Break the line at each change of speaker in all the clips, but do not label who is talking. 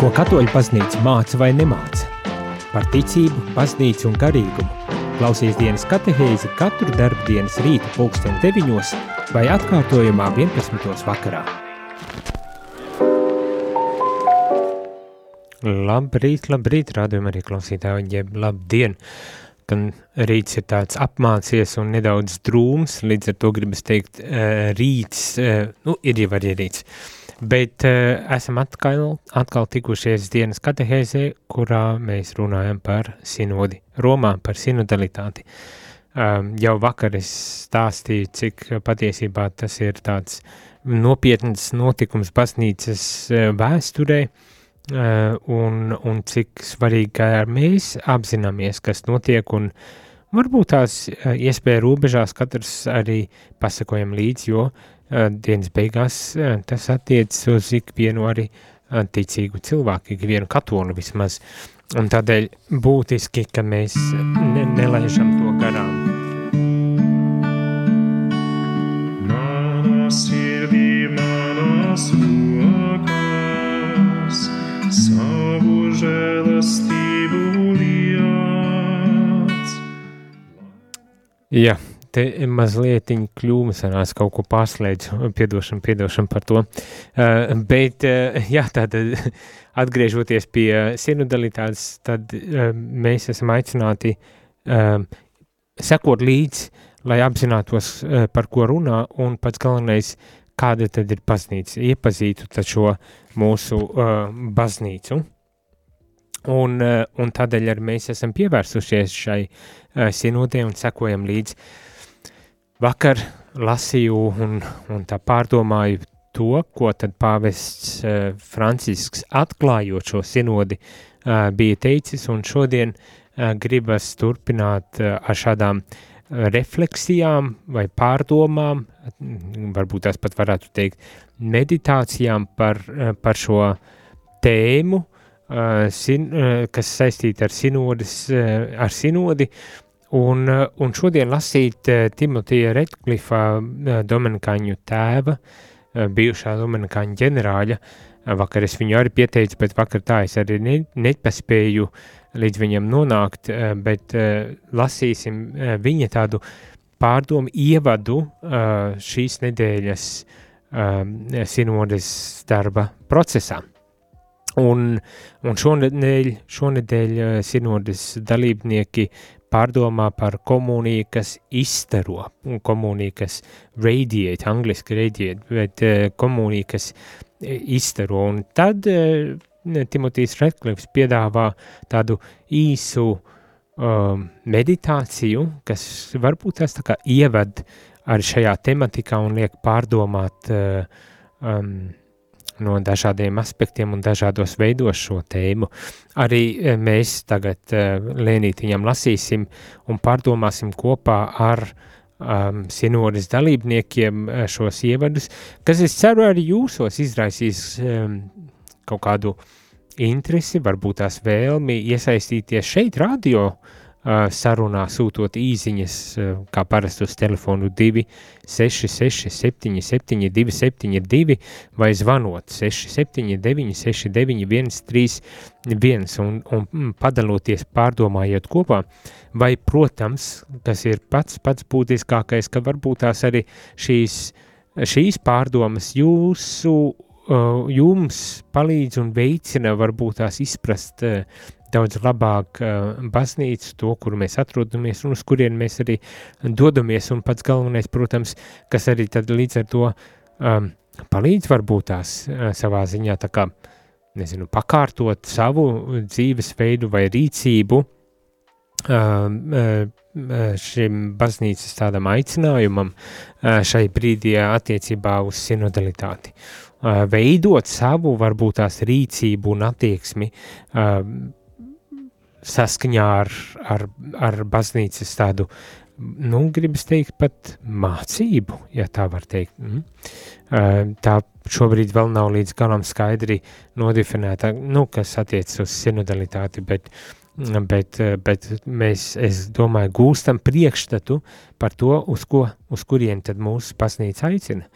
Ko katoļu baznīca māca vai nemāca? Par ticību, baznīcu un garīgumu. Klausies dienas katehēzi katru darbu dienas rīta pulksten 9 vai atkārtojumā 11. vakarā. Labrīt, labrīt, rādījumā arī klausītāji, jeb labdien! Gan rīts ir tāds apmācies un nedaudz drūms, līdz ar to gribas teikt eh, rīts, eh, nu ir jau arī rīts. Bet uh, esam atkal, atkal tikušies dienas katehēzē, kurā mēs runājam par sinodi Romā, par sinodalitāti. Um, jau vakar es stāstīju, cik patiesībā tas ir tāds nopietns notikums baznīcas uh, vēsturē, uh, un, un cik svarīgi, ka mēs apzināmies, kas notiek, un varbūt tās iespēja robežās katrs arī pasakojam līdzi, jo uh, dienas beigās tas attiecas uz ikvienu arī ticīgu cilvēku, ikvienu katolu vismaz. Un tādēļ būtiski, ka mēs ne, nelaižam to garām. Mana sirdī, manas rokas, savu žēlastību liec. Jā, te mazliet kļūme sanās, kaut ko pārslēdzu, piedošana, piedošana par to. Uh, bet, uh, jā, tātad atgriežoties pie sinodalitātes, tad uh, mēs esam aicināti uh, sekot līdzi, lai apzinātos, uh, par ko runā, un pats galvenais, kāda tad ir baznīca, iepazītu šo mūsu uh, baznīcu. Un, uh, un tādēļ arī mēs esam pievērsušies šai uh, sinodē un sekojam līdzi uh, Vakar lasīju un, un tā pārdomāju to, ko tad pāvests uh, Francisks atklājot šo sinodi uh, bija teicis, un šodien uh, gribas turpināt uh, ar šādām uh, refleksijām vai pārdomām, varbūt tās pat varētu teikt meditācijām par, uh, par šo tēmu, uh, sin, uh, kas saistīta ar, sinodas, uh, ar sinodi, Un, eh, un šodien lasīt uh, Timotija Redklifa uh, Dominikāņu tēva, bijušā Dominikāņu ģenerāļa, vakar es viņu arī pieteicu, bet vakar tā es arī ne, nepaspēju līdz viņam nonākt, bet lasīsim viņa tādu pārdomu ievadu šīs nedēļas sinodes darba procesā. Un, un šonedēļ, šonedēļ sinodes dalībnieki pārdomā par komuniju, kas izstaro, un komuniju, kas radiate, angliski radiate, bet uh, komuniju, kas eh, izstaro. Un tad uh, Timotijs Redklifs piedāvā tādu īsu um, meditāciju, kas varbūt tās tā kā ieved arī šajā tematikā un liek pārdomāt uh, um, no dažādiem aspektiem un dažādos veidos šo tēmu. Arī eh, mēs tagad eh, lēnītiņam lasīsim un pārdomāsim kopā ar um, sinodas dalībniekiem eh, šos ievadus, kas es ceru arī jūsos izraisīs um, kaut kādu interesi, varbūt tās vēlmi iesaistīties šeit radio uh, sarunā sūtot īsiņas, kā parasti uz telefonu 266 77 272 vai zvanot 679 69 131 un, un mm, padaloties pārdomājot kopā, vai, protams, kas ir pats pats būtiskākais, ka varbūt tās arī šīs, šīs pārdomas jūsu, jums palīdz un veicina varbūt tās izprast daudz labāk uh, baznīcu, to, kur mēs atrodamies un uz kurien mēs arī dodamies, un pats galvenais, protams, kas arī tad līdz ar to um, palīdz varbūt tās uh, savā ziņā tā kā, nezinu, pakārtot savu dzīvesveidu vai rīcību uh, šim baznīcas tādam aicinājumam šai brīdī attiecībā uz sinodalitāti. Veidot savu varbūt tās rīcību un attieksmi uh, saskaņā ar, ar, ar baznīcas tādu, nu, gribas teikt, pat mācību, ja tā var teikt. Mm. Tā šobrīd vēl nav līdz galam skaidri nodefinēta, nu, kas attiec uz sinodalitāti, bet, bet, bet mēs, es domāju, gūstam priekšstatu par to, uz ko, uz kurien tad mūsu baznīca aicina.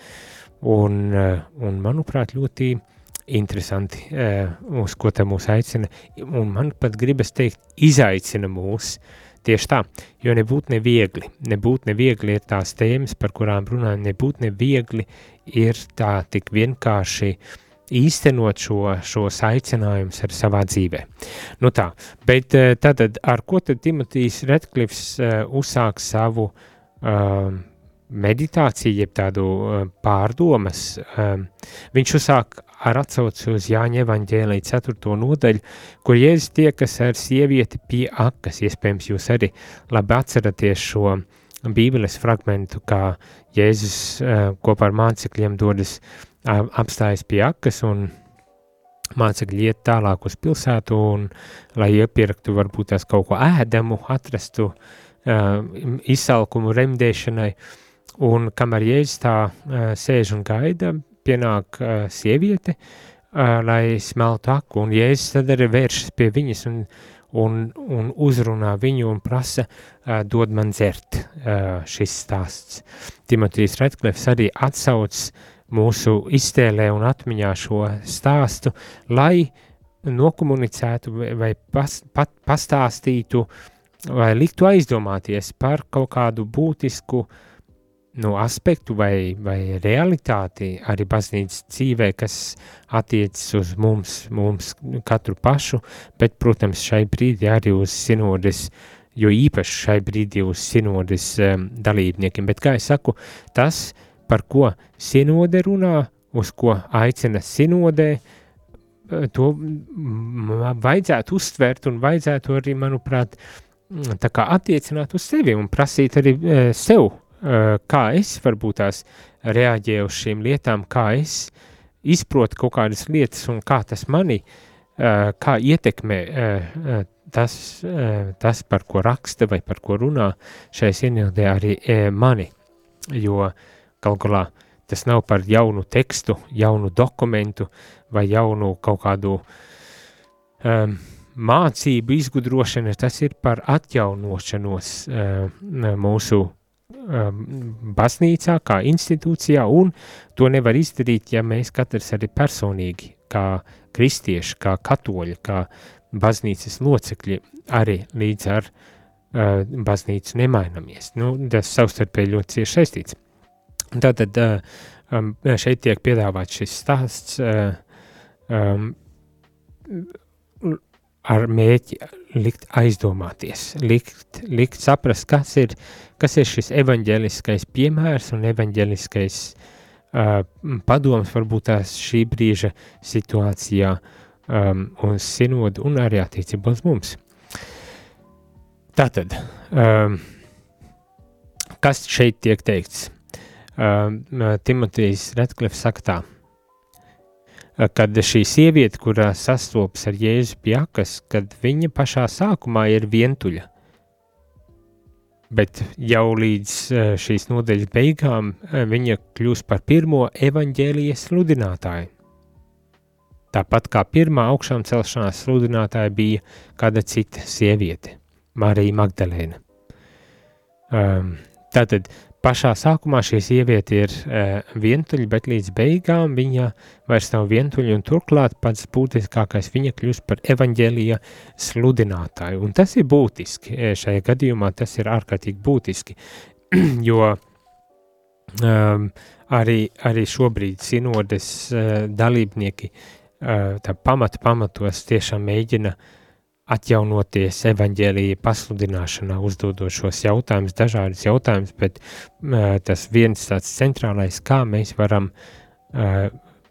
Un, un manuprāt, ļoti interesanti, uz ko te mūs aicina, un man pat gribas teikt, izaicina mūs, tieši tā, jo nebūt neviegli, nebūt neviegli ir tās tēmas, par kurām runājam, nebūt neviegli ir tā tik vienkārši īstenot šo, šos aicinājumus ar savā dzīvē. Nu tā, bet tātad ar ko tad Timotijs Redklifs uh, uzsāk savu uh, meditāciju, jeb tādu uh, pārdomas, uh, viņš uzsāk ar atsauci uz Jāņa evaņģēlī 4. nodaļu, kur Jēzus tiekas ar sievieti pie akas. Iespējams, jūs arī labi atceraties šo bībeles fragmentu, kā Jēzus uh, kopā ar mācekļiem dodas uh, apstājas pie akas un mācekļi iet tālāk uz pilsētu un, lai iepirktu varbūt tās kaut ko ēdamu, atrastu uh, izsalkumu remdēšanai, un kamēr Jēzus tā uh, sēž un gaida, pienāk uh, sieviete, uh, lai smeltu aku, un Jēzus tad arī vēršas pie viņas un, un, un uzrunā viņu un prasa, uh, dod man dzert uh, šis stāsts. Timotejs Redklefs arī atsauc mūsu iztēlē un atmiņā šo stāstu, lai nokomunicētu vai pas, pat, pastāstītu vai liktu aizdomāties par kaut kādu būtisku uh, nu, aspektu vai, vai realitāti arī baznīcas dzīvē, kas attiecas uz mums, mums katru pašu, bet, protams, šai brīdī arī uz sinodes, jo īpaši šai brīdī uz sinodes um, dalībniekiem. Bet, kā es saku, tas, par ko sinode runā, uz ko aicina sinodē, eh, to vajadzētu uztvert un vajadzētu arī, manuprāt, tā kā attiecināt uz sevi un prasīt arī e, sev kā es varbūt tās reaģēju uz šīm lietām, kā es izprotu kaut kādas lietas un kā tas mani, eh, kā ietekmē eh, tas, tas, par ko raksta vai par ko runā šai sienildē arī mani, jo gal galā tas nav par jaunu tekstu, jaunu dokumentu vai jaunu kaut kādu um, mācību izgudrošanu, tas ir par atjaunošanos uh, mūsu Um, baznīcā, kā institūcijā, un to nevar izdarīt, ja mēs katrs arī personīgi, kā kristieši, kā katoļi, kā baznīcas locekļi, arī līdz ar uh, baznīcu nemainamies. Nu, tas savstarpēji ļoti cieši saistīts. Tātad uh, um, šeit tiek piedāvāts šis stāsts uh, um, ar mēķi likt aizdomāties, likt, likt saprast, kas ir, kas ir šis evaņģeliskais piemērs un evaņģeliskais uh, padoms varbūt tās šī brīža situācijā um, un sinodu un arī attiecībā uz mums. Tātad, um, kas šeit tiek teikts? Um, Timotejs Redklefs saka tā, kad šī sieviete, kurā sastopas ar Jēzu pie akas, kad viņa pašā sākumā ir vientuļa, bet jau līdz šīs nodeļas beigām viņa kļūst par pirmo evaņģēlijas sludinātāju. Tāpat kā pirmā augšām celšanās sludinātāja bija kāda cita sieviete, Marija Magdalēna. Um, tātad pašā sākumā šī sieviete ir uh, vientuļa, bet līdz beigām viņa vairs nav vientuļa, un turklāt pats būtiskākais viņa kļūst par evaņģēlija sludinātāju. Un tas ir būtiski, šajā gadījumā tas ir ārkārtīgi būtiski, jo um, arī, arī šobrīd sinodes uh, dalībnieki uh, tā pamata pamatos tiešām mēģina uh, atjaunoties evaņģēlīja pasludināšanā, uzdodot šos jautājumus, dažādus jautājumus, bet uh, tas viens tāds centrālais, kā mēs varam uh,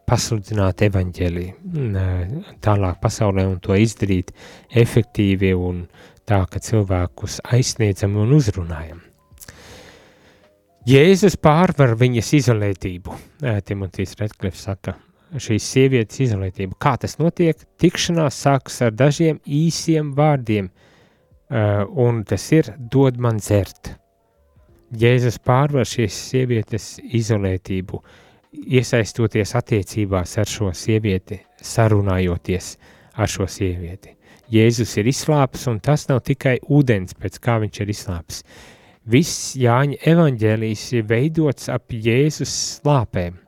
pasludināt evaņģēlīju uh, tālāk pasaulē un to izdarīt efektīvi un tā, ka cilvēkus aizsniedzam un uzrunājam. Jēzus pārvar viņas izolētību, Timotīs Redklifs saka, šīs sievietes izolētību. Kā tas notiek? Tikšanās sākas ar dažiem īsiem vārdiem, uh, un tas ir dod man dzert. Jēzus pārvar šīs sievietes izolētību, iesaistoties attiecībās ar šo sievieti, sarunājoties ar šo sievieti. Jēzus ir izslāpis, un tas nav tikai ūdens, pēc kā viņš ir izslāpis. Viss Jāņa evaņģēlijs ir veidots ap Jēzus slāpēm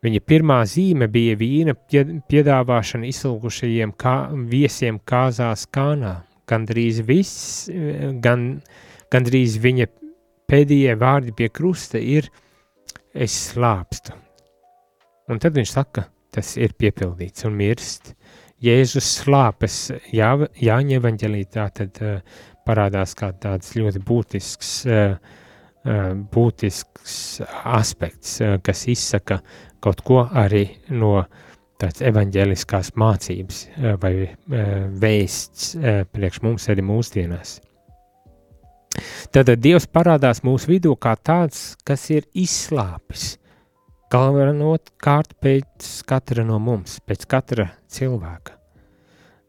Viņa pirmā zīme bija vīna piedāvāšana izsalkušajiem kā, viesiem kāzās kānā. Gandrīz viss, gan, gandrīz viņa pēdējie vārdi pie krusta ir es slāpstu. Un tad viņš saka, tas ir piepildīts un mirst. Jēzus slāpes Jā, Jāņa evaņģelī tā tad uh, parādās kā tāds ļoti būtisks, uh, būtisks aspekts, kas izsaka kaut ko arī no tāds evaņģēliskās mācības vai vēsts priekš mums arī mūsdienās. Tātad Dievs parādās mūsu vidū kā tāds, kas ir izslāpis, galvenot kārt pēc katra no mums, pēc katra cilvēka.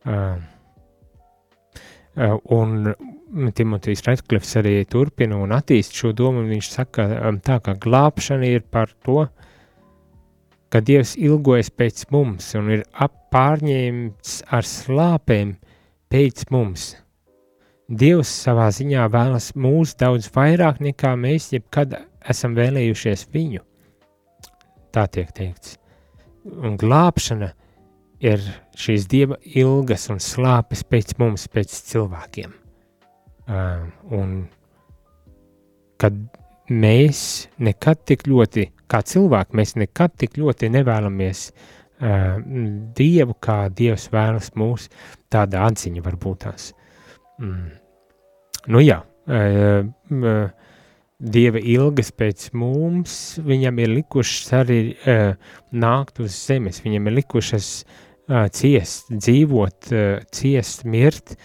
Uh, un Timotejs Redklifs arī turpina un attīst šo domu, un viņš saka, um, tā kā glābšana ir par to, ka Dievs ilgojas pēc mums un ir pārņēmts ar slāpēm pēc mums. Dievs savā ziņā vēlas mūs daudz vairāk nekā mēs jebkad esam vēlējušies viņu. Tā tiek teikts. Un glābšana ir šīs dieva ilgas un slāpes pēc mums, pēc cilvēkiem. Un kad mēs nekad tik ļoti, kā cilvēki, mēs nekad tik ļoti nevēlamies dievu, kā dievs vēlas mūs, tāda atziņa varbūt tās. Mm. Nu jā, Dieva ilgas pēc mums, viņam ir likušas arī uh, nākt uz zemes, viņam ir likušas uh, ciest, dzīvot, uh, ciest, mirt,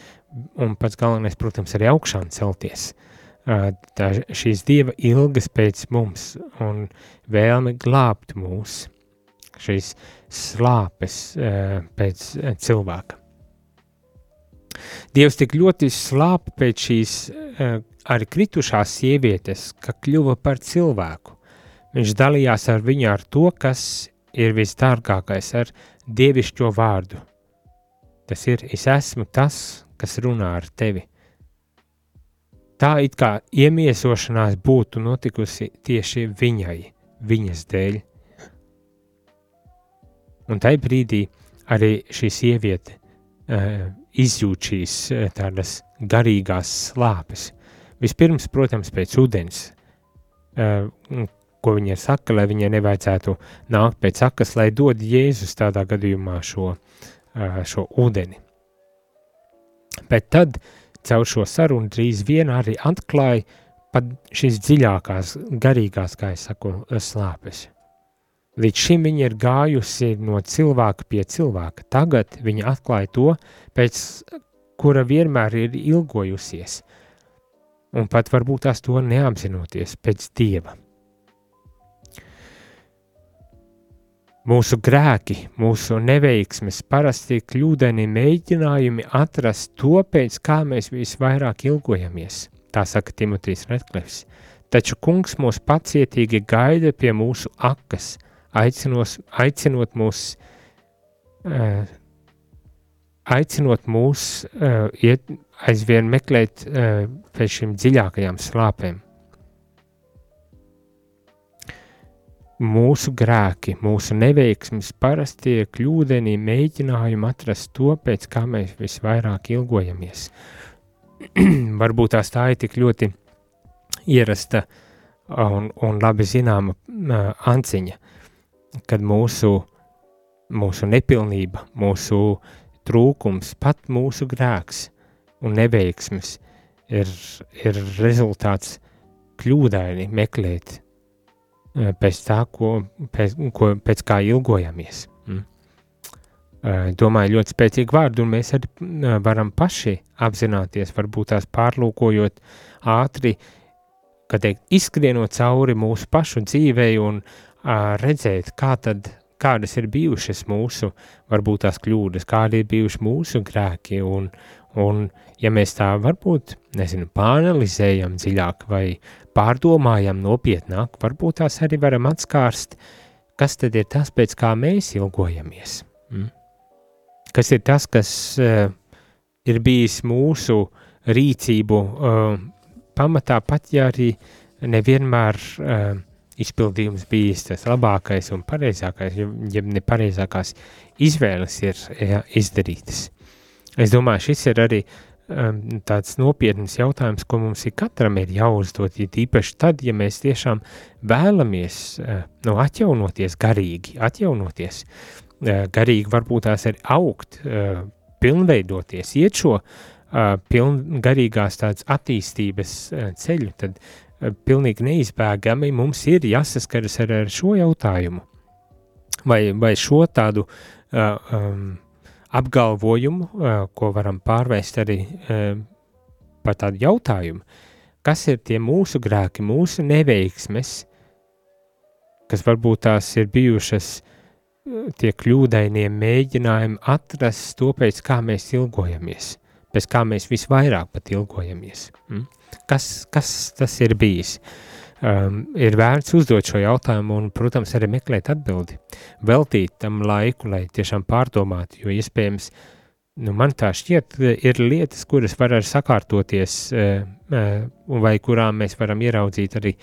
un pats galvenais, protams, arī augšām celties. Tā, šīs Dieva ilgas pēc mums un vēlme glābt mūs, šīs slāpes pēc cilvēka. Dievs tik ļoti slāpa pēc šīs arī kritušās sievietes, ka kļuva par cilvēku. Viņš dalījās ar viņu ar to, kas ir visdārgākais, ar dievišķo vārdu. Tas ir, es esmu tas, kas runā ar tevi. Tā it kā iemiesošanās būtu notikusi tieši viņai, viņas dēļ. Un tajā brīdī arī šī sieviete uh, izjūt šīs eh, tādas garīgās slāpes. Vispirms, protams, pēc ūdens, uh, ko viņa saka, lai viņai nevajadzētu nākt pēc sakas, lai dod Jēzus tādā gadījumā šo, uh, šo ūdeni. Bet tad caur šo sarunu drīz vien arī atklāja pat šīs dziļākās, garīgās, kā es saku, slāpes. Līdz šim viņa ir gājusi no cilvēka pie cilvēka. Tagad viņa atklāja to, pēc kura vienmēr ir ilgojusies, un pat varbūt tās to neapzinoties pēc dieva. Mūsu grēki, mūsu neveiksmes, parasti kļūdaini mēģinājumi atrast to, pēc kā mēs visvairāk ilgojamies. Tā saka Timotejs Redklifs. Taču kungs mūs pacietīgi gaida pie mūsu akas – aicinos, aicinot mūs, uh, aicinot mūs uh, iet aizvien meklēt uh, pēc šīm dziļākajām slāpēm. Mūsu grēki, mūsu neveiksmes, parastie kļūdeni mēģinājumi atrast to, pēc kā mēs visvairāk ilgojamies. Varbūt tās tā ir tik ļoti ierasta un, un labi zināma uh, anciņa, kad mūsu, mūsu nepilnība, mūsu trūkums, pat mūsu grēks un neveiksmes ir, ir rezultāts kļūdaini meklēt pēc tā, ko, pēc, ko, pēc kā ilgojamies. Mm. Eh, domāju, ļoti spēcīgi vārdi, un mēs arī eh, varam paši apzināties, varbūt tās pārlūkojot ātri, kad teikt, izskrienot cauri mūsu pašu dzīvei un redzēt, kā tad, kādas ir bijušas mūsu, varbūt tās kļūdas, kādi ir bijuši mūsu grēki, un, un ja mēs tā varbūt, nezinu, pāanalizējam dziļāk vai pārdomājam nopietnāk, varbūt tās arī varam atskārst, kas tad ir tas, pēc kā mēs ilgojamies. Mm? Kas ir tas, kas uh, ir bijis mūsu rīcību uh, pamatā, pat ja arī nevienmēr uh, izpildījums bijis tas labākais un pareizākais, ja nepareizākās izvēles ir jā, izdarītas. Es domāju, šis ir arī um, tāds nopietns jautājums, ko mums ir katram ir jāuzdod, ja tīpaši tad, ja mēs tiešām vēlamies uh, nu, atjaunoties garīgi, atjaunoties uh, garīgi, varbūt tās arī augt, uh, pilnveidoties, iet šo piln, garīgās tādas attīstības ceļu, tad pilnīgi neizbēgami mums ir jāsaskaras ar, ar šo jautājumu. Vai, vai šo tādu um, apgalvojumu, ko varam pārvērst arī par tādu jautājumu, kas ir tie mūsu grēki, mūsu neveiksmes, kas varbūt tās ir bijušas tie kļūdainie mēģinājumi atrast to, pēc kā mēs ilgojamies, pēc kā mēs visvairāk pat ilgojamies. Mm? Kas, kas tas ir bijis? Uh, um, ir vērts uzdot šo jautājumu un, protams, arī meklēt atbildi. Veltīt tam laiku, lai tiešām pārdomātu, jo iespējams, nu, man tā šķiet, ir lietas, kuras var arī sakārtoties, uh, uh, vai kurām mēs varam ieraudzīt arī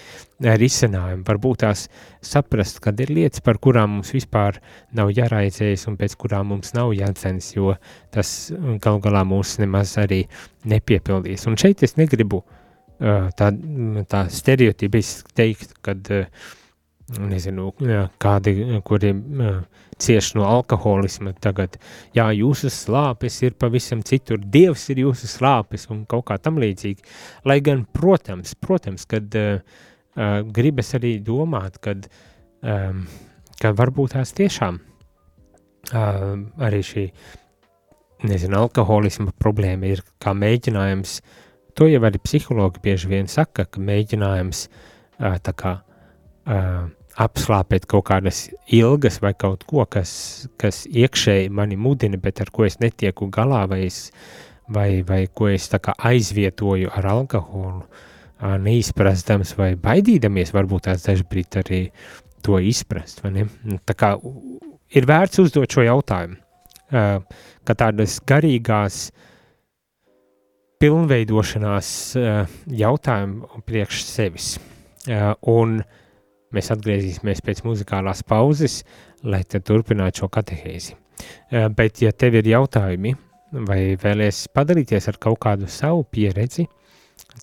risinājumu. Varbūt tās saprast, kad ir lietas, par kurām mums vispār nav jāraizējas un pēc kurām mums nav jācenas, jo tas gal galā mūs nemaz arī nepiepildīs. Un šeit es negribu uh, tā, tā stereotipa izteikt, kad, nezinu, kādi, kuriem cieši no alkoholisma tagad, jā, jūsu slāpes ir pavisam citur, Dievs ir jūsu slāpes un kaut kā tam līdzīgi. Lai gan, protams, protams, kad gribas arī domāt, kad, ka varbūt tās tiešām arī šī, nezinu, alkoholisma problēma ir kā mēģinājums uh, To jau arī psihologi bieži vien saka, ka mēģinājums tā kā apslāpēt kaut kādas ilgas vai kaut ko, kas, kas iekšēji mani mudina, bet ar ko es netieku galā, vai, es, vai, vai ko es aizvietoju ar alkoholu, neizprastams vai baidīdamies, varbūt tās dažbrīd arī to izprast, ne? Tā kā ir vērts uzdot šo jautājumu, ka tādas garīgās uh, pilnveidošanās uh, jautājumu priekš sevis. Uh, un mēs atgriezīsimies pēc muzikālās pauzes, lai turpinātu šo katehēzi. Uh, bet, ja tev ir jautājumi vai vēlies padalīties ar kaut kādu savu pieredzi,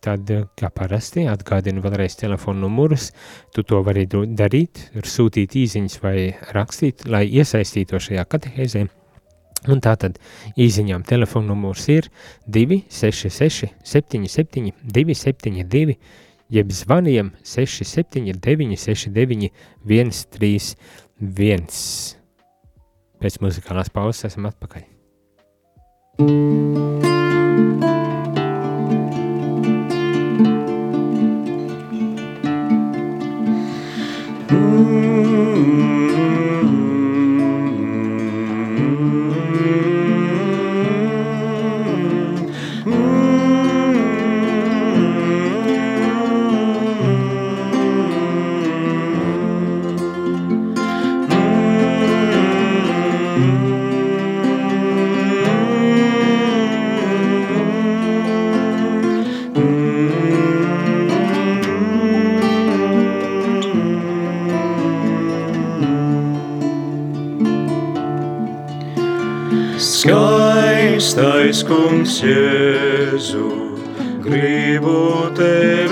tad, kā parasti, atgādinu vēlreiz telefonu numurus, tu to vari darīt, sūtīt īziņas vai rakstīt, lai iesaistīto šajā katehēzē. Un tā tad īsiņām telefona numurs ir 266, 77, 272, jeb zvaniem 679, 69, 131. Pēc muzikālās pauzes esam atpakaļ.
Skaistais kungs Jēzu, gribu tevi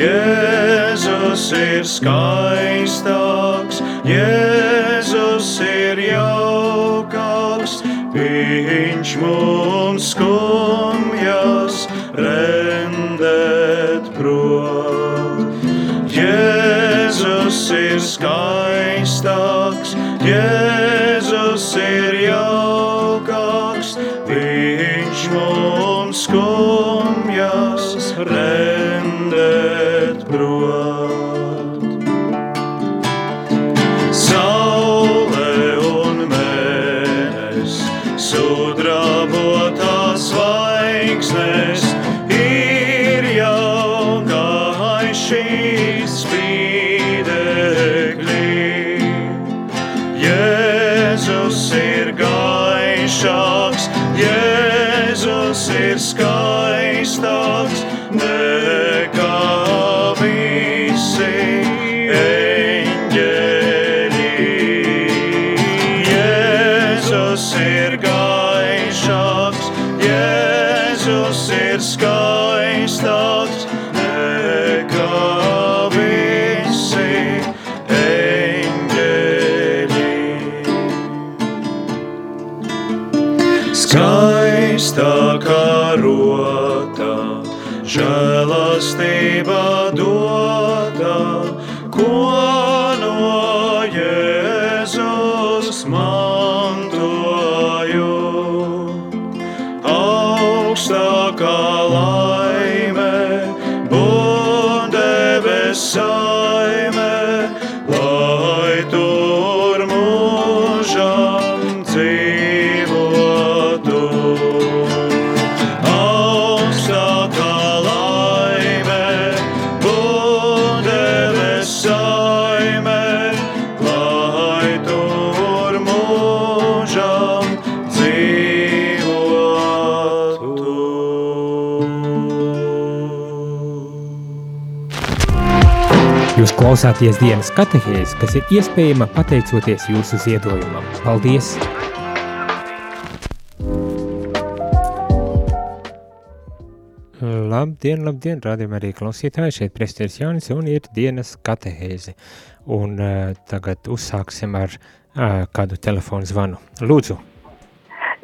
Jēzus ir skaistāks, Jēzus ir jaukāks, viņš mums skumjas rendēt prot. Jēzus ir skaistāks, Jēzus ir jaukāks, viņš mums skumjas rendēt our
God. Klausāties dienas katehēs, kas ir iespējama pateicoties jūsu ziedojumam. Paldies! Labdien, labdien, rādījumā arī klausītāji, šeit presteris Jānis un ir dienas katehēze. Un uh, tagad uzsāksim ar uh, kādu telefonu zvanu. Lūdzu,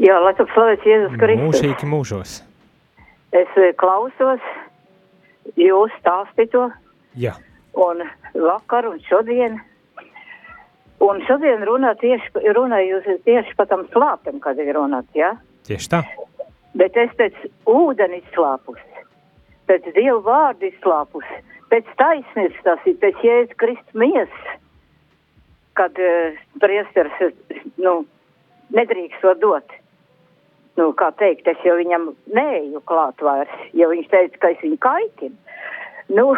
Jā, lai tu slavēts Jēzus Kristus.
mūžīgi mūžos.
Es klausos jūs stāstīto
Jā,
un vakar un šodien. Un šodien runā tieši, runā jūs tieši par tam slāpem, kad ir runāts, jā?
tieši tā.
Bet es pēc ūdeni izslāpus, pēc Dievu vārdu izslāpus, pēc taisnības tas ir, pēc Jēzus Kristus miesas, kad uh, eh, nu, nedrīkst to dot. Nu, kā teikt, es jau viņam neeju klāt vairs, jo viņš teica, ka es viņu kaitinu. Nu,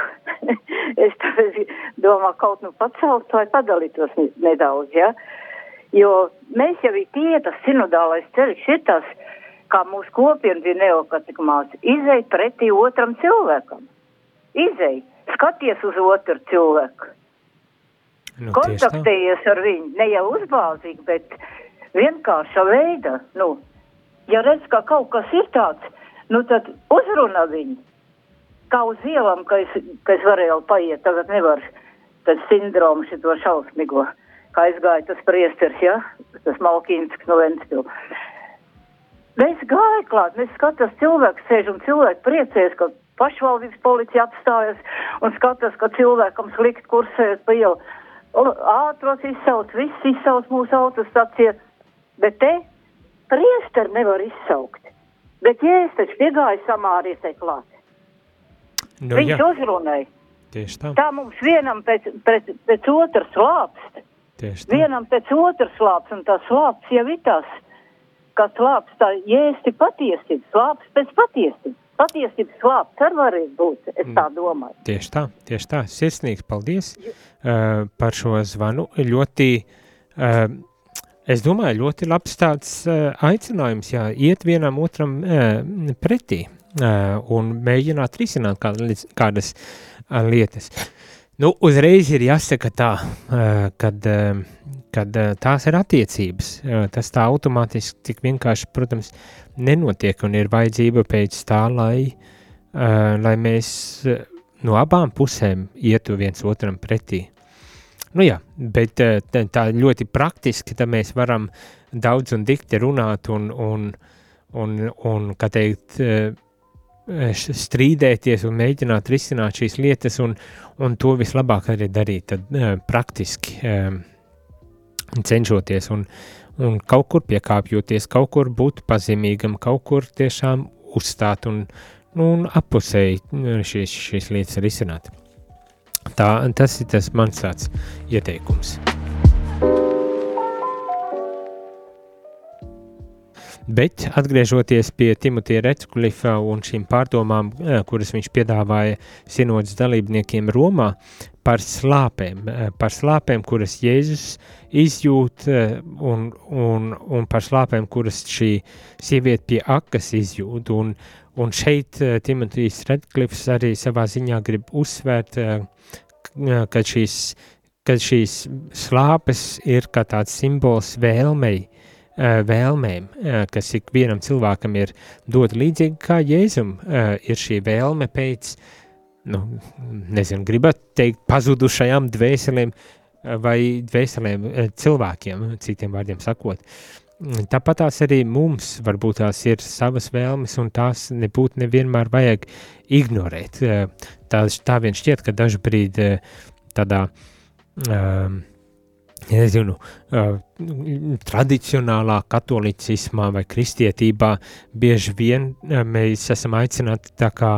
es domāju, kaut nu pacelt vai padalītos ne- nedaudz, ja? Jo mēs jau ir tie, tas sinodālais ceļš ir tas, kā mūsu kopiena bija neokatikmās, izēj pretī otram cilvēkam. Izēj, skaties uz otru cilvēku.
Nu,
kontaktējies ar viņu, ne jau uzbāzīgi, bet vienkārša veida. Nu, ja redz, ka kaut kas ir tāds, nu tad uzrunā viņu. Kā uz ielām, ka es, ka es varēju paiet, tagad nevaru pēc sindroma šito šausmīgo, kā aizgāja tas priesteris, ja, tas Malkīns no Ventspil. Mēs gāja klāt, mēs skatās cilvēks sēž un cilvēki priecējas, ka pašvaldības policija apstājas un skatās, ka cilvēkam slikt kursēt pa ielu. Ātros izsauc, viss izsauc mūsu autostacija, bet te priesteri nevar izsaukt. Bet jēs taču piegāja samārietē klāt.
Nu,
Viņš
jā,
uzrunāja.
tieši tā.
Tā mums vienam pēc, pēc, pēc otras slāpst.
Tieši tā.
Vienam pēc otras slāpst, un tas slāpst jau ir tas, ka slāpst tā jēsti patiesība, slāpst pēc patiesības. Patiesības slāpst ar varēs būt, es tā domāju.
Tieši tā, tieši tā. Sirsnīgs paldies uh, par šo zvanu. Ļoti, uh, es domāju, ļoti labs tāds uh, aicinājums, jā, iet vienam otram uh, pretī un mēģināt risināt kādas, uh, lietas. Nu, uzreiz ir jāsaka tā, uh, kad, kad tās ir attiecības. Tas tā automātiski tik vienkārši, protams, nenotiek un ir vajadzība pēc tā, lai, lai mēs no abām pusēm ietu viens otram pretī. Nu jā, bet tā, ļoti praktiski, tā mēs varam daudz un dikti runāt un, un, un, un kā teikt, strīdēties un mēģināt risināt šīs lietas, un, un to vislabāk arī darīt tad, uh, praktiski, um, cenšoties un, un kaut kur piekāpjoties, kaut kur būt pazīmīgam, kaut kur tiešām uzstāt un, nu, un appusēji šīs, šīs lietas risināt. Tā, tas ir tas mans tāds ieteikums. Bet atgriežoties pie Timotija Recklifa un šīm pārdomām, eh, kuras viņš piedāvāja sinodas dalībniekiem Romā par slāpēm, eh, par slāpēm, kuras Jēzus izjūt eh, un, un, un par slāpēm, kuras šī sieviete pie akas izjūt. Un, un šeit Timotijs Redklifs arī savā ziņā grib uzsvērt, ka šīs, ka šīs slāpes ir kā tāds simbols vēlmei, vēlmēm, eh, kas ikvienam cilvēkam ir dot līdzīgi kā Jēzum, eh, ir šī vēlme pēc, nu, nezinu, gribat teikt, pazudušajām dvēselēm vai dvēselēm cilvēkiem, citiem vārdiem sakot. Tāpat tās arī mums varbūt tās ir savas vēlmes, un tās nebūtu nevienmēr vajag ignorēt. Tā, tā vien šķiet, ka dažbrīd tādā um, nezinu, tradicionālā katolicismā vai kristietībā bieži vien mēs esam aicināti tā kā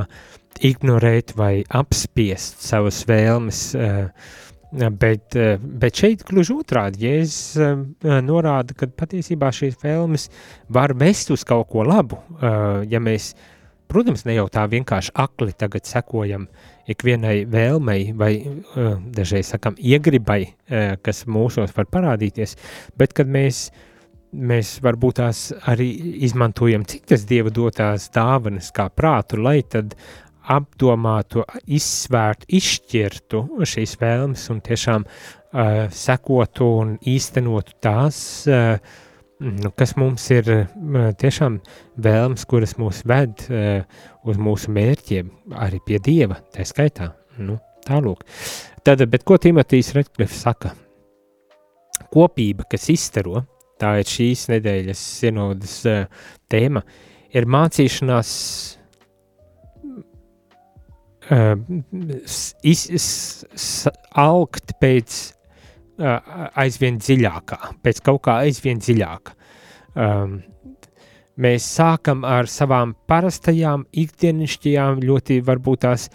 ignorēt vai apspiest savas vēlmes, bet, bet šeit gluži otrādi, Jēzus norāda, ka patiesībā šīs vēlmes var vest uz kaut ko labu, ja mēs, protams, ne jau tā vienkārši akli tagad sekojam uh, ikvienai vēlmei vai dažreiz sakam iegribai, kas mūsos var parādīties, bet kad mēs, mēs varbūt tās arī izmantojam citas dieva dotās dāvanas kā prātu, lai tad apdomātu, izsvērtu, izšķirtu šīs vēlmes un tiešām uh, sekotu un īstenotu tās, uh, nu, kas mums ir tiešām vēlmes, kuras mūs ved uz mūsu mērķiem, arī pie Dieva, tā skaitā. Nu, tālūk. Tad, bet ko Timotīs Redklifs saka? Kopība, kas izstaro, tā ir šīs nedēļas sinodas tēma, ir mācīšanās uh, iz, iz, augt pēc aizvien dziļākā, pēc kaut kā aizvien dziļāka. Um, mēs sākam ar savām parastajām, ikdienišķajām, ļoti varbūt tās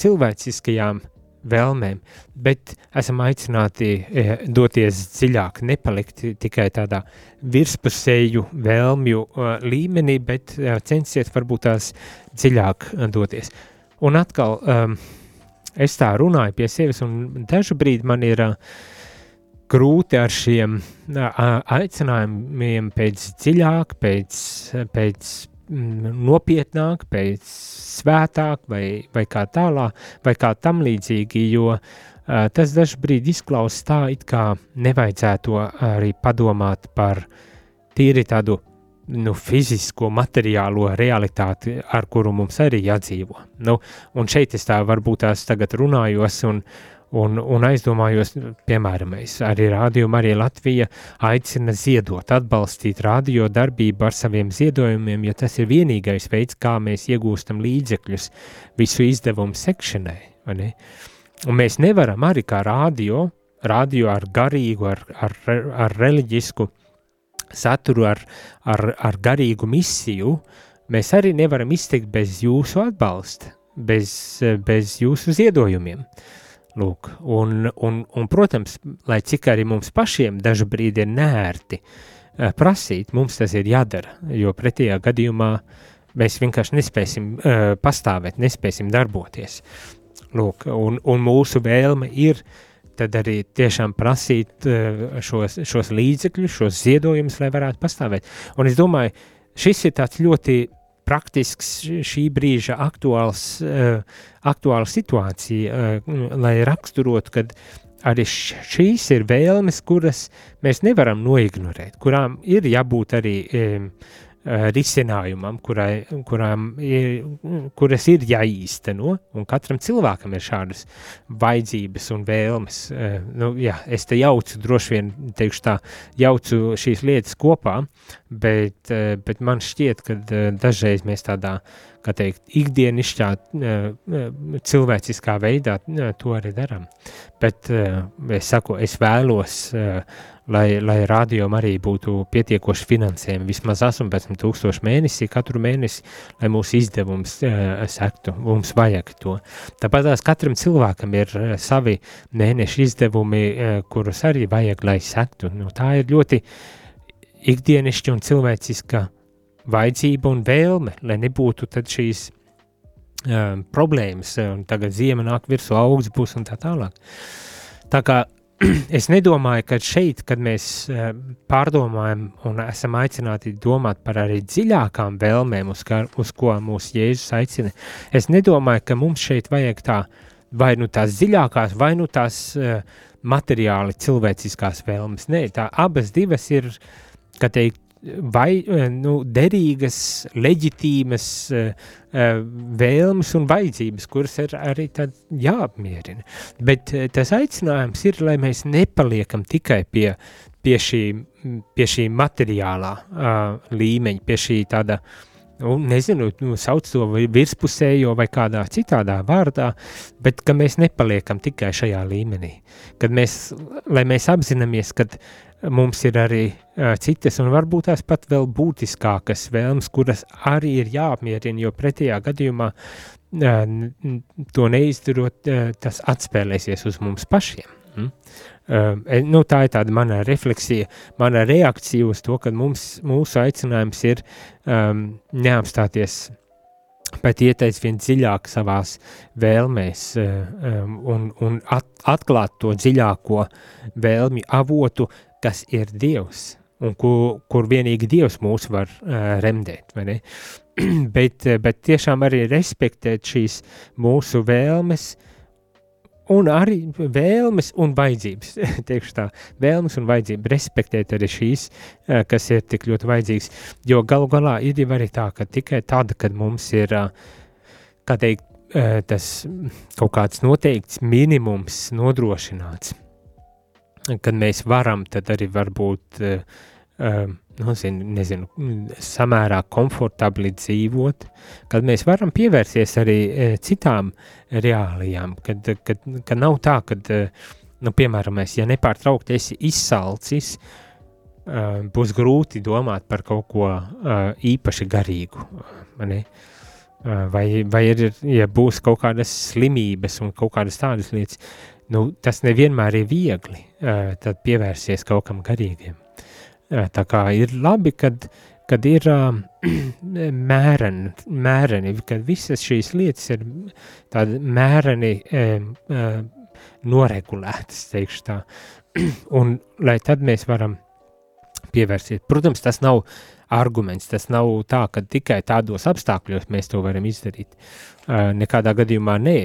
cilvēciskajām vēlmēm, bet esam aicināti e, doties dziļāk, nepalikt tikai tādā virspusēju vēlmju e, līmenī, bet e, censiet varbūt tās dziļāk doties. Un atkal, um, es tā runāju pie sevis, un dažu brīdi man ir uh, grūti ar šiem aicinājumiem pēc dziļāk, pēc, pēc mm, nopietnāk, pēc svētāk vai, vai kā tālāk, vai kā tam līdzīgi, jo tas dažbrīd izklausās tā, it kā nevajadzētu arī padomāt par tīri tādu nu, fizisko, materiālo realitāti, ar kuru mums arī jādzīvo. Nu, un šeit es tā varbūt tās tagad runājos un, Un, un aizdomājos, piemēram, arī Rādio Marija Latvija aicina ziedot, atbalstīt radio darbību ar saviem ziedojumiem, jo tas ir vienīgais veids, kā mēs iegūstam līdzekļus visu izdevumu sekšanai. Un mēs nevaram arī kā radio, radio ar garīgu, ar, ar, ar reliģisku saturu, ar, ar, ar garīgu misiju, mēs arī nevaram iztikt bez jūsu atbalsta, bez, bez jūsu ziedojumiem. Uh, Lūk, un, un, un, protams, lai cik arī mums pašiem dažu brīdi ir nērti uh, prasīt, mums tas ir jādara, jo pretējā gadījumā mēs vienkārši nespēsim uh, pastāvēt, nespēsim darboties. Lūk, un, un mūsu vēlme ir tad arī tiešām prasīt uh, šos, šos līdzekļus, šos ziedojumus, lai varētu pastāvēt. Un es domāju, šis ir tāds ļoti praktisks šī brīža aktuāls, uh, aktuāla situācija, uh, lai raksturotu, kad arī šīs ir vēlmes, kuras mēs nevaram noignorēt, kurām ir jābūt arī risinājumam, kurai, kurām ir, kuras ir jāīsteno, un katram cilvēkam ir šādas vajadzības un vēlmes. Uh, nu, jā, es te jaucu, droši vien teikšu tā, jaucu šīs lietas kopā, bet, uh, bet man šķiet, ka dažreiz mēs tādā, kā teikt, ikdienišķā cilvēciskā veidā to arī darām. Bet es saku, es vēlos lai, lai rādījumam arī būtu pietiekoši finansējumi, vismaz 18,000 mēnesī, katru mēnesi, lai mūsu izdevums uh, sektu. Mums vajag to. Tāpat tās katram cilvēkam ir uh, savi mēneša izdevumi, uh, kurus arī vajag, lai sektu. Nu, tā ir ļoti ikdienišķa un cilvēciska vajadzība un vēlme, lai nebūtu šīs uh, problēmas, un tagad ziema nāk virsū, augsts būs un tā tālāk. Tā kā es nedomāju, ka šeit, kad mēs eh, pārdomājam un esam aicināti domāt par arī dziļākām vēlmēm, uz, kā, uz ko mūsu Jēzus aicina, es nedomāju, ka mums šeit vajag tā vai nu tās dziļākās, vai nu tās uh, materiāli cilvēciskās vēlmes. Nē, tā abas divas ir, kā teikt, vai, eh, nu, derīgas, leģitīmas uh, vēlmes un vajadzības, kuras ir arī jāapmierina. Bet uh, tas aicinājums ir, lai mēs nepaliekam tikai pie, pie, šī, pie šī materiālā uh, līmeņa, pie šī tāda uh, nu, nezinu, nu, sauc to virspusējo vai kādā citādā vārdā, bet ka mēs nepaliekam tikai šajā līmenī. Kad mēs, lai mēs apzināmies, ka mums ir arī uh, citas un varbūt tās pat vēl būtiskākas vēlmes, kuras arī ir jāapmierina, jo pretējā gadījumā uh, to neizdarot, uh, tas atspēlēsies uz mums pašiem. Mm? Uh, nu, tā ir tāda mana refleksija, mana reakcija uz to, ka mums, mūsu aicinājums ir um, neapstāties bet ieteic vien dziļāk savās vēlmēs um, un, un at, atklāt to dziļāko vēlmi avotu, kas ir Dievs, un kur, kur vienīgi Dievs mūs var uh, remdēt, bet, bet tiešām arī respektēt šīs mūsu vēlmes, uh, un arī vēlmes un vajadzības, teikšu tā, vēlmes un vajadzība, respektēt arī šīs, eh, kas ir tik ļoti vajadzīgas, jo galu galā ir jau arī tā, ka tikai tad, kad mums ir, eh, kā teikt, tas kaut kāds noteikts minimums nodrošināts, kad mēs varam, tad arī varbūt uh, um, nu, zinu, nezinu, samērā komfortabli dzīvot, kad mēs varam pievērsties arī e, citām reālijām, kad, kad, kad nav tā, ka, e, nu, piemēram, mēs, ja nepārtraukti esi izsalcis, būs grūti domāt par kaut ko īpaši garīgu, ne? Vai, vai ir, ja būs kaut kādas slimības un kaut kādas tādas lietas, nu, tas nevienmēr ir viegli, e, tad pievērsies kaut kam garīgiem. Tā kā ir labi, kad, kad ir uh, mēreni, mēreni, kad visas šīs lietas ir tādi mēreni uh, uh, noregulētas, teikšu tā. Un lai tad mēs varam pievērsties. Protams, tas nav arguments, tas nav tā, ka tikai tādos apstākļos mēs to varam izdarīt. Nekādā gadījumā nē,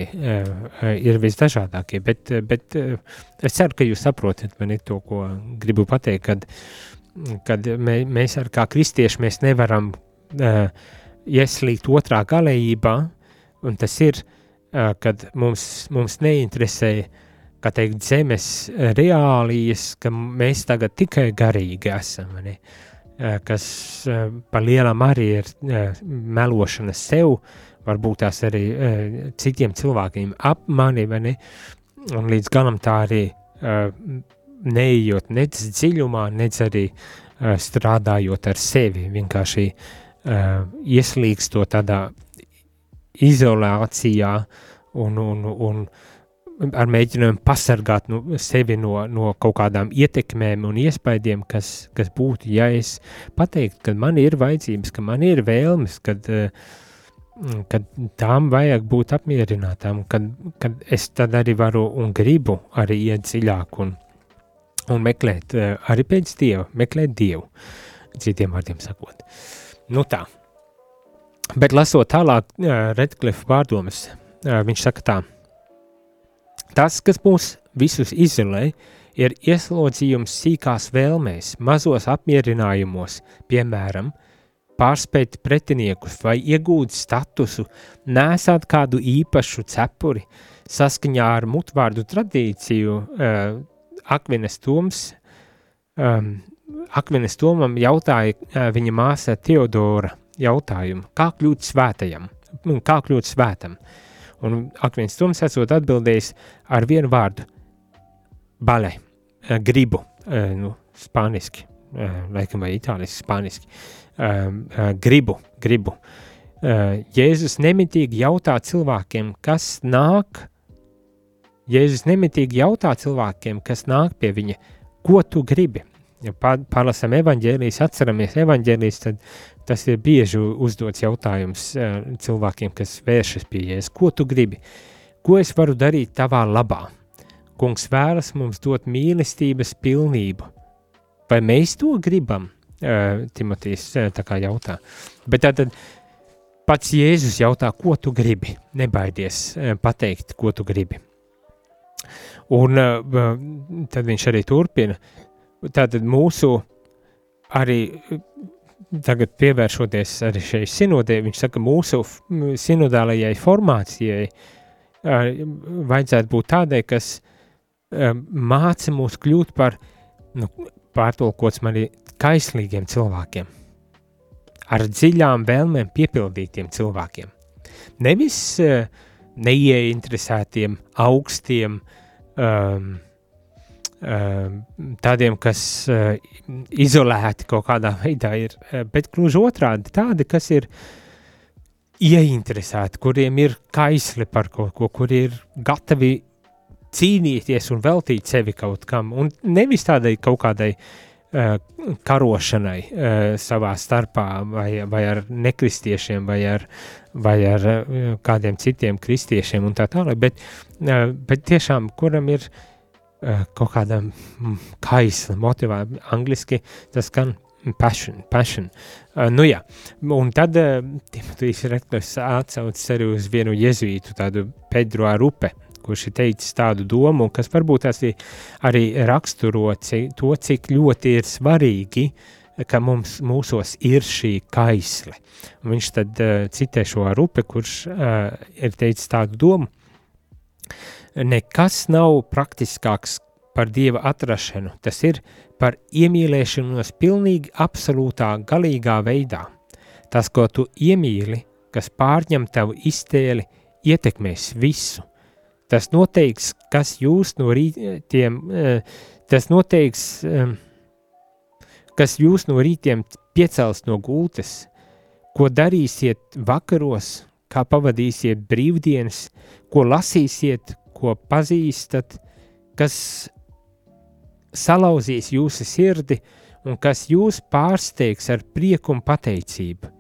ir visdažādākie, bet, bet es ceru, ka jūs saprotat mani to, ko gribu pateikt, kad kad mē, mēs ar kā kristieši mēs nevaram ieslīgt otrā galējībā, un tas ir, kad mums, mums neinteresē, kā teikt, zemes reālijas, ka mēs tagad tikai garīgi esam, ne? Kas pa lielam arī ir melošana sev, varbūt tās arī citiem cilvēkiem ap mani, vai ne? Un līdz galam tā arī neejot nec dziļumā, nec arī strādājot ar sevi, vienkārši ieslīgstot tādā izolācijā un, un, un ar mēģinājumu pasargāt nu, sevi no, no kaut kādām ietekmēm un iespaidiem, kas, kas būtu, ja es pateiktu, ka man ir vajadzības, ka man ir vēlmes, kad, kad tām vajag būt apmierinātām, kad, kad es tad arī varu un gribu arī iet dziļāk un, un meklēt uh, arī pēc dieva, meklēt dievu, citiem vārdiem sakot. Nu tā. Bet lasot tālāk uh, Redcliffe pārdomas, viņš saka tā. Tas, kas mūs visus izolē, ir ieslodzījums sīkās vēlmēs, mazos apmierinājumos, piemēram, pārspēt pretiniekus vai iegūt statusu, nesāt kādu īpašu cepuri, saskaņā ar mutvārdu tradīciju, uh, Akvines Toms, um, Akvines Tomam jautāja uh, viņa māsa Teodora jautājumu, kā kļūt svētajam, kā kļūt svētam. Un Akvins Toms esot atbildējis ar vienu vārdu – bale, uh, gribu, uh, nu, spāniski, uh, laikam vai itāliski, spāniski, uh, gribu, gribu. Jēzus nemitīgi jautā cilvēkiem, kas nāk. Jēzus nemitīgi jautā cilvēkiem, kas nāk pie viņa, ko tu gribi. Ja pārlasām evaņģēlijas, atceramies evaņģēlijas, tad tas ir bieži uzdots jautājums uh, cilvēkiem, kas vēršas pie Jēzus. Ko tu gribi? Ko es varu darīt tavā labā? Kungs vēlas mums dot mīlestības pilnību. Vai mēs to gribam? Uh, Timotejs uh, tā kā jautā. Bet tad pats Jēzus jautā, ko tu gribi? Nebaidies pateikt, ko tu gribi. Un tad viņš arī turpina. Tātad mūsu arī tagad pievēršoties arī šai sinodē, viņš saka, mūsu sinodālajai formācijai vajadzētu būt tādai, kas uh, māca mūs kļūt par, nu, pārtulkots mani, kaislīgiem cilvēkiem, ar dziļām vēlmēm piepildītiem cilvēkiem. Nevis uh, neieinteresētiem, augstiem, um, tādiem, kas uh, izolēti kaut kādā veidā ir, uh, bet gluži otrādi tādi, kas ir ieinteresēti, kuriem ir kaisli par kaut ko, kuri ir gatavi cīnīties un veltīt sevi kaut kam, un nevis tādai kaut kādai uh, karošanai uh, savā starpā, vai, vai ar nekristiešiem, vai ar, vai ar uh, kādiem citiem kristiešiem un tā tālāk, bet, bet tiešām, kuram ir uh, kaut kāda mm, kaisla, motivācija, angliski tas gan passion, passion. Uh, nu jā, un tad uh, Timotejs Reklers atsaucas arī uz vienu jezuītu, tādu Pedro Arupe, kurš ir teicis tādu domu, kas varbūt tas arī raksturo to, cik ļoti ir svarīgi, ka mums mūsos ir šī kaisle. Un viņš tad uh, citē šo rupi, kurš uh, ir teicis tādu domu, nekas nav praktiskāks par Dieva atrašanu, tas ir par iemīlēšanos pilnīgi absolūtā, galīgā veidā. Tas, ko tu iemīli, kas pārņem tavu iztēli, ietekmēs visu – Tas noteiks, kas jūs no rītiem, eh, tas noteiks, eh, kas jūs no rītiem piecels no gultas, ko darīsiet vakaros, kā pavadīsiet brīvdienas, ko lasīsiet, ko pazīstat, kas salauzīs jūsu sirdi un kas jūs pārsteigs ar prieku un pateicību.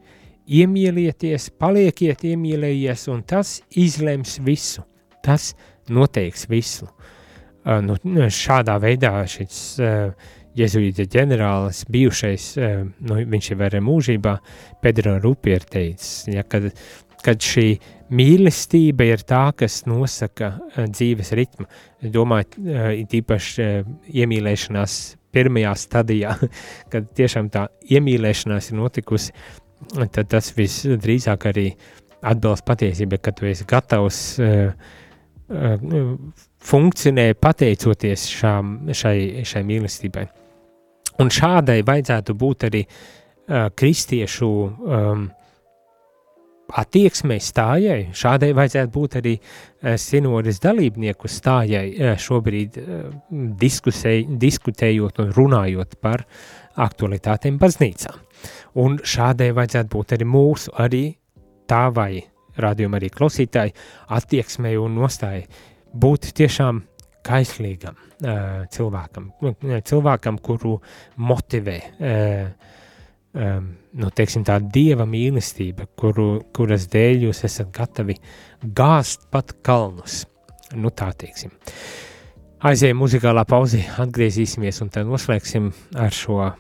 Iemīlieties, palieciet iemīlējies, un tas izlems visu tas noteiks visu. Uh, nu, šādā veidā šis uh, jezuīta ģenerālis, bijušais, uh, nu, viņš jau ir mūžībā, Pedro Rupi ir teicis, ja, kad, kad šī mīlestība ir tā, kas nosaka uh, dzīves ritmu. Es domāju, uh, īpaši uh, iemīlēšanās pirmajā stadijā, kad tiešām tā iemīlēšanās ir notikusi, tad tas visdrīzāk arī atbilst patiesībai, ka tu esi gatavs uh, Uh, funkcionē pateicoties šām, šai, šai mīlestībai. Un šādai vajadzētu būt arī uh, kristiešu um, attieksmei stājai, šādai vajadzētu būt arī uh, sinodas dalībnieku stājai uh, šobrīd uh, diskusē, diskutējot un runājot par aktualitātēm baznīcā. Un šādai vajadzētu būt arī mūsu, arī tā vai rādījuma arī klausītāji, attieksmei un nostājai būt tiešām kaislīgam cilvēkam, cilvēkam, kuru motivē nu, teiksim, tā dieva mīlestība, kuru, kuras dēļ jūs esat gatavi gāzt pat kalnus. Nu, tā teiksim. Aizējām muzikālā pauzē, atgriezīsimies un tad noslēgsim ar šo uh,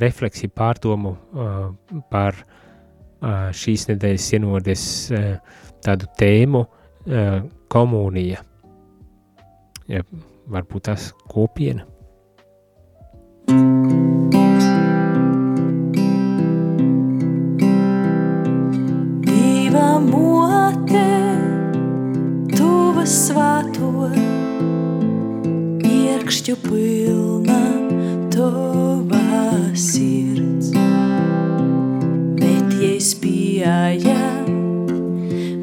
refleksiju pārdomu uh, par uh, šīs nedēļas ienodes tādu tēmu komunija. Ja, varbūt tas kopiena.
Paukšķu pilna tova sirds, bet jai spēja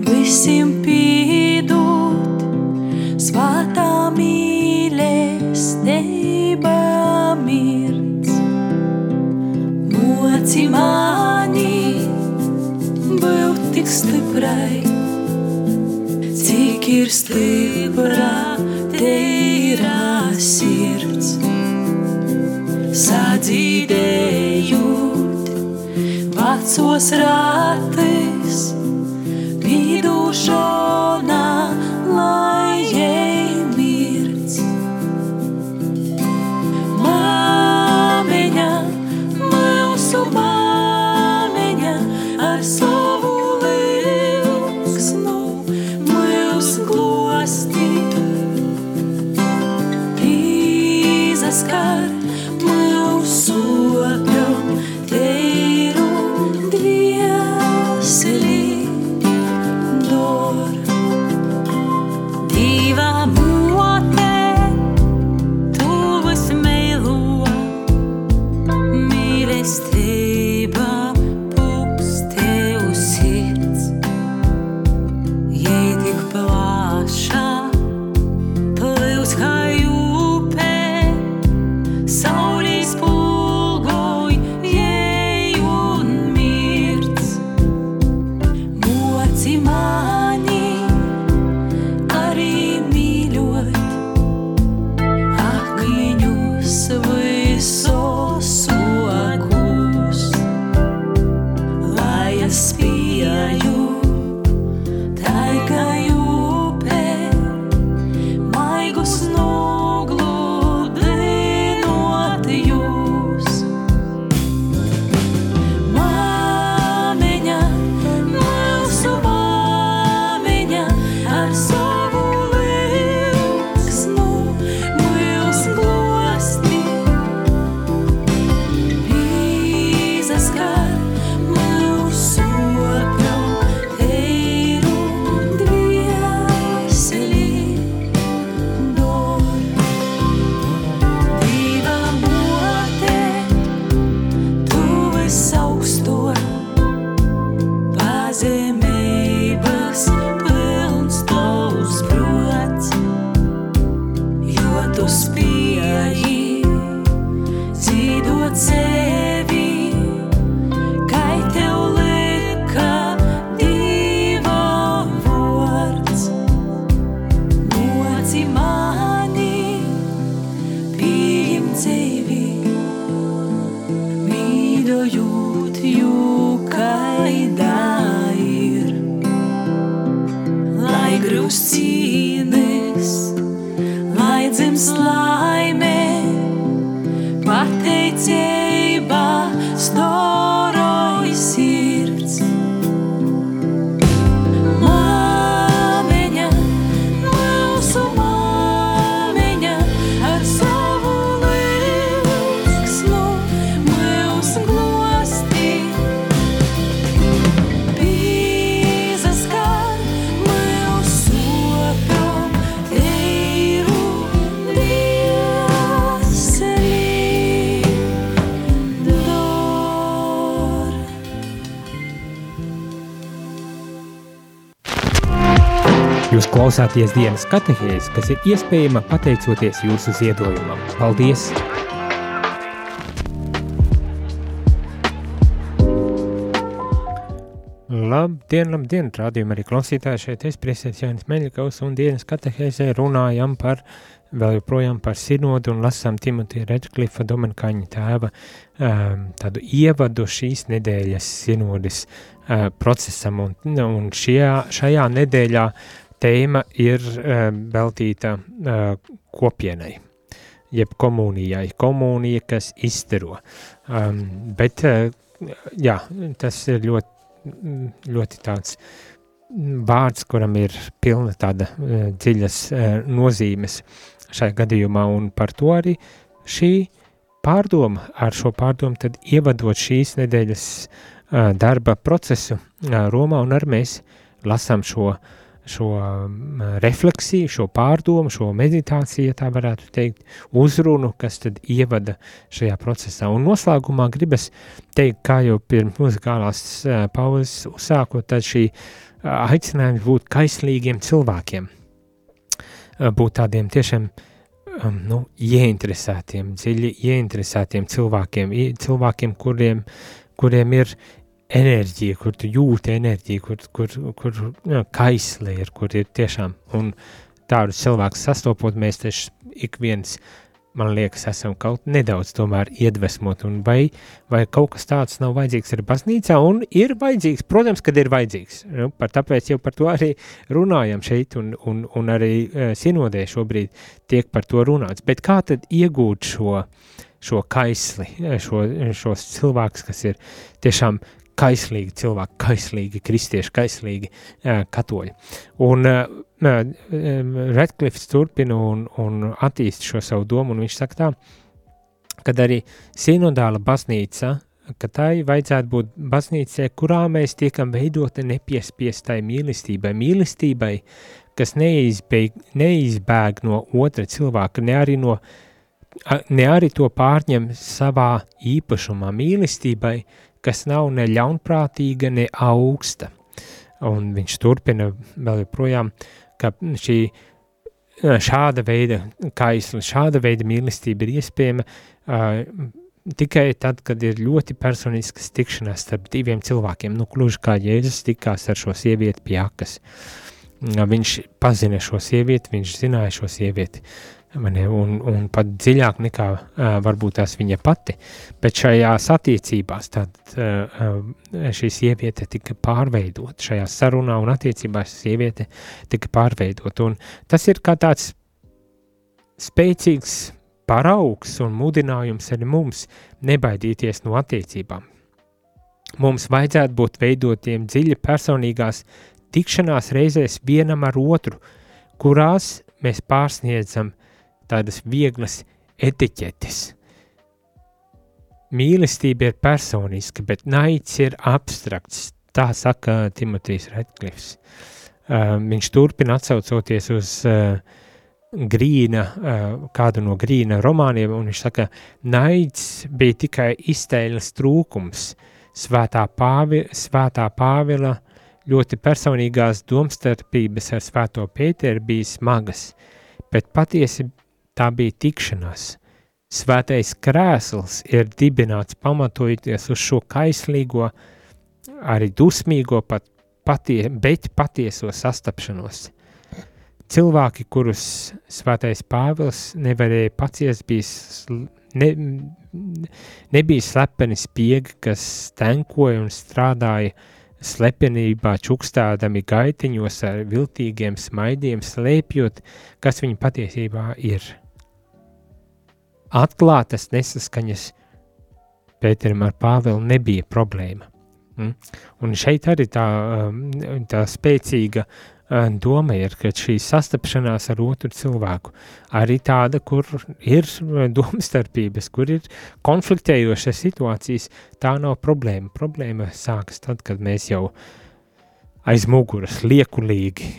visiem pīdot, svātā mīlestība mirds. Moci mani būt tik stiprai, cik ir stipra tevi sirds. Sadzīdējot vecos ratis, pīdušana,
Lai klausāties dienas katehēs, kas ir iespējama pateicoties jūsu ziedojumam. Paldies! Labdien, labdien, rādījumā arī klausītāji šeit es priesēs Jānis Meļikaus un dienas katehēzē runājam par, vēl joprojām par sinodu un lasām Timotija Redklifa Dominikāņa tēva um, tādu ievadu šīs nedēļas sinodas uh, procesam un, un šajā, šajā nedēļā tēma ir uh, veltīta uh, kopienai, jeb komunijai, komunija, kas izstaro. Um, bet, uh, jā, tas ir ļoti, ļoti tāds vārds, kuram ir pilna tāda dziļas nozīmes šajā gadījumā, un par to arī šī pārdoma, ar šo pārdomu tad ievadot šīs nedēļas darba procesu Romā, un arī mēs lasām šo uh, šo um, refleksiju, šo pārdomu, šo meditāciju, ja tā varētu teikt, uzrunu, kas tad ievada šajā procesā. Un noslēgumā gribas teikt, kā jau pirms muzikālās uh, pauzes uzsākot, tad šī uh, aicinājums būt kaislīgiem cilvēkiem, uh, būt tādiem tiešām um, nu, ieinteresētiem, dziļi ieinteresētiem cilvēkiem, cilvēkiem, kuriem kuriem ir enerģija, kur tu jūti enerģiju, kur, kur, kur jā, kaisli ir, kur ir tiešām, un tādus cilvēkus sastopot, mēs taču ik viens, man liekas, esam kaut nedaudz tomēr iedvesmot, un vai, vai kaut kas tāds nav vajadzīgs arī baznīcā, un ir vajadzīgs, protams, kad ir vajadzīgs, nu, par tāpēc jau par to arī runājam šeit, un, un, un arī uh, sinodē šobrīd tiek par to runāts, bet kā tad iegūt šo, šo kaisli, eh, šo, šos cilvēkus, kas ir tiešām kaislīgi cilvēki, kaislīgi kristieši, kaislīgi katoļi. Un Redklifs turpina un, un attīst šo savu domu, un viņš saka tā, kad arī sinodāla baznīca, ka tai vajadzētu būt baznīcai, kurā mēs tiekam veidoti nepiespiestai mīlestībai, mīlestībai, kas neizbeig, neizbēg no otra cilvēka, ne arī, no, ne arī to pārņem savā īpašumā, mīlestībai, kas nav ne ļaunprātīga, ne augsta. Un viņš turpina vēl joprojām, ka šī šāda veida kaisla, šāda veida mīlestība ir iespējama uh, tikai tad, kad ir ļoti personiskas tikšanās starp diviem cilvēkiem, nu, gluži kā Jēzus tikās ar šo sievieti pie akas. Viņš pazina šo sievieti, viņš zināja šo sievieti, mani, un, un pat dziļāk nekā uh, varbūt tās viņa pati, bet šajās attiecībās tad uh, šī sieviete tika pārveidot, šajā sarunā un attiecībās sieviete tika pārveidot, un tas ir kā tāds spēcīgs paraugs un mudinājums arī mums nebaidīties no attiecībām. Mums vajadzētu būt veidotiem dziļi personīgās tikšanās reizēs vienam ar otru, kurās mēs pārsniedzam tādas vieglas etiķetes. Mīlestība ir personiska, bet naids ir abstrakts. Tā saka Timotejs Redklifs. Uh, viņš turpina atsaucoties uz uh, Grīna, uh, kādu no Grīna romāniem, un viņš saka, naids bija tikai iztēles trūkums. Svētā, pāvi, svētā Pāvila ļoti personīgās domstarpības ar svēto Pēteru bija smagas, bet patiesi tā bija tikšanās. Svētais krēsls ir dibināts pamatojoties uz šo kaislīgo, arī dusmīgo, pat patie, bet patieso sastapšanos. Cilvēki, kurus svētais Pāvils nevarēja paciest, bija, ne, nebija slepeni spiegi, kas tenkoja un strādāja slepenībā, čukstādami gaitiņos ar viltīgiem smaidiem, slēpjot, kas viņa patiesībā ir atklātas nesaskaņas Pēterim ar Pāvilu nebija problēma. Mm? Un šeit arī tā, um, tā spēcīga uh, doma ir, ka šī sastapšanās ar otru cilvēku arī tāda, kur ir uh, domstarpības, kur ir konfliktējošas situācijas, tā nav problēma. Problēma sākas tad, kad mēs jau aiz muguras liekulīgi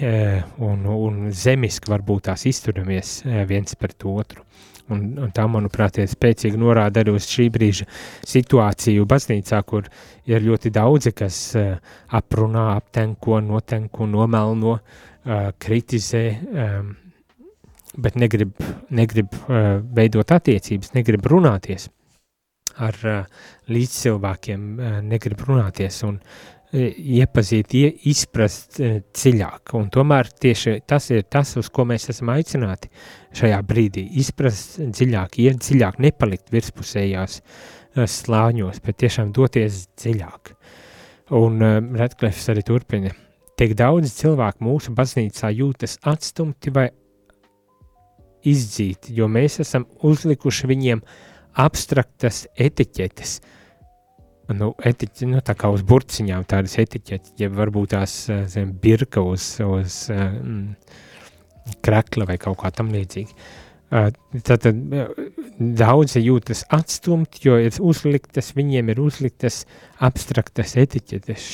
un, un zemiski varbūt tās izturamies viens pret otru. Un, un tā, manuprāt, ir spēcīgi norāda arī uz šī brīža situāciju baznīcā, kur ir ļoti daudzi, kas uh, aprunā, aptenko, notenko, nomelno, uh, kritizē, um, bet negrib, negrib uh, veidot attiecības, negrib runāties ar uh, līdzcilvēkiem, uh, negrib runāties. Un iepazīt, ie, izprast dziļāk. Un tomēr tieši tas ir tas, uz ko mēs esam aicināti šajā brīdī. Izprast dziļāk, iet dziļāk, nepalikt virspusējās slāņos, bet tiešām doties dziļāk. Un Redklefs arī turpina. Tiek daudz cilvēku mūsu baznīcā jūtas atstumti vai izdzīti, jo mēs esam uzlikuši viņiem abstraktas etiķetes – nu, etiķi, nu, tā kā uz burciņām tādas etiķetes, ja varbūt tās eh, zem birka uz, uz eh, mm, krekla vai kaut kā tam līdzīgi. Uh, tad, tad daudzi jūtas atstumti, jo ir uzliktas, viņiem ir uzliktas abstraktas etiķetes.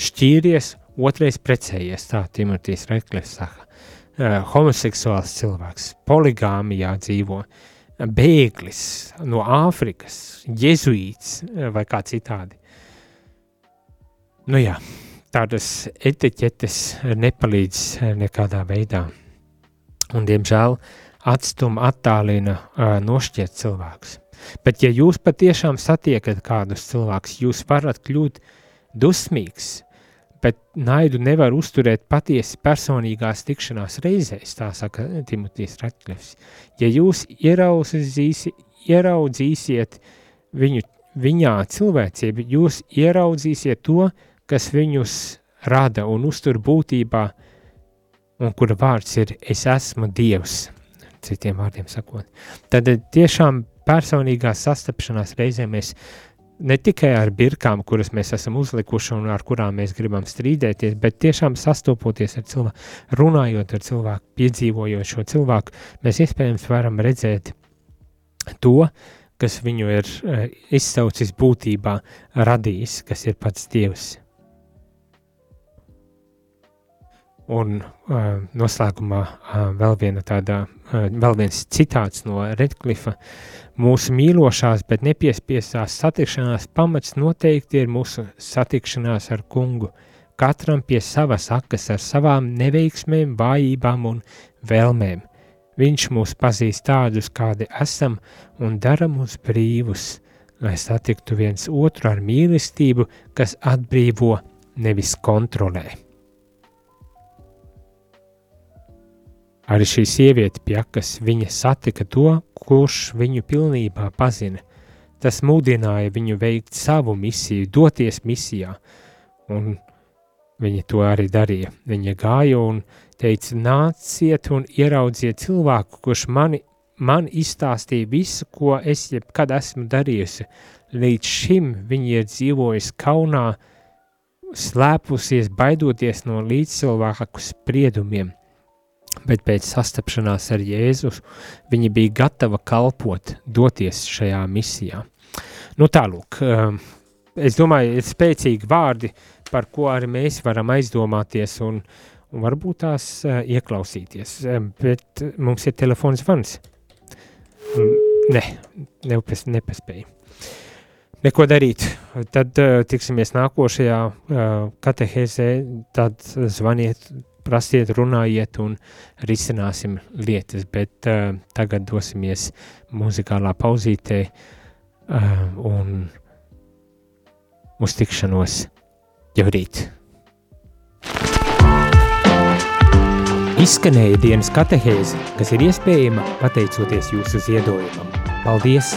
Šķīries, otrais precējies, tā Timotīs Reklers saka. Homoseksuāls cilvēks, poligāmijā dzīvo, uh, bēglis no Āfrikas, jezuīts eh, vai kā citādi. Nu jā, tādas etiķetes nepalīdz eh, nekādā veidā. Un, diemžēl, atstuma attālina uh, nošķiet cilvēkus. Bet, ja jūs patiešām satiekat kādus cilvēkus, jūs varat kļūt dusmīgs, bet naidu nevar uzturēt patiesi personīgās tikšanās reizēs, tā saka Timotīs Ratklifs. Ja jūs ieraudzīsi, ieraudzīsiet viņu, viņā cilvēcību, jūs ieraudzīsiet to, kas viņus rada un uztur būtībā, un kura vārds ir es esmu Dievs, citiem vārdiem sakot. Tad eh, tiešām personīgā sastapšanās reizē mēs ne tikai ar birkām, kuras mēs esam uzlikuši un ar kurām mēs gribam strīdēties, bet tiešām sastopoties ar cilvēku, runājot ar cilvēku, piedzīvojot šo cilvēku, mēs iespējams varam redzēt to, kas viņu ir uh, izsaucis būtībā, radījis, kas ir pats Dievs. Un uh, noslēgumā uh, vēl tāda, uh, vēl viens citāts no Redklifa. Mūsu mīlošās, bet nepiespiestās satikšanās pamats noteikti ir mūsu satikšanās ar kungu. Katram pie savas akas ar savām neveiksmēm, vājībām un vēlmēm. Viņš mūs pazīst tādus, kādi esam, un dara mūs brīvus, lai satiktu viens otru ar mīlestību, kas atbrīvo, nevis kontrolē. Arī šī sieviete pie akas viņa satika to, kurš viņu pilnībā pazina. Tas mudināja viņu veikt savu misiju, doties misijā, un viņa to arī darīja. Viņa gāja un teica, nāciet un ieraudziet cilvēku, kurš mani, man izstāstīja visu, ko es jebkad esmu darījusi. Līdz šim viņa ir dzīvojusi kaunā, slēpusies, baidoties no līdzcilvēku spriedumiem bet pēc sastapšanās ar Jēzus viņa bija gatava kalpot, doties šajā misijā. Nu tālūk, um, es domāju, ir spēcīgi vārdi, par ko arī mēs varam aizdomāties un, un varbūt tās uh, ieklausīties, um, bet mums ir telefons zvans. Ne, nepas, nepaspēju. Neko darīt. Tad uh, tiksimies nākošajā uh, katehēzē, tad zvaniet prasiet, runājiet un risināsim lietas, bet uh, tagad dosimies muzikālā pauzītē uh, un uz tikšanos jau rīt. Izskanēja dienas katehēze, kas ir iespējama pateicoties jūsu ziedojumam. Paldies!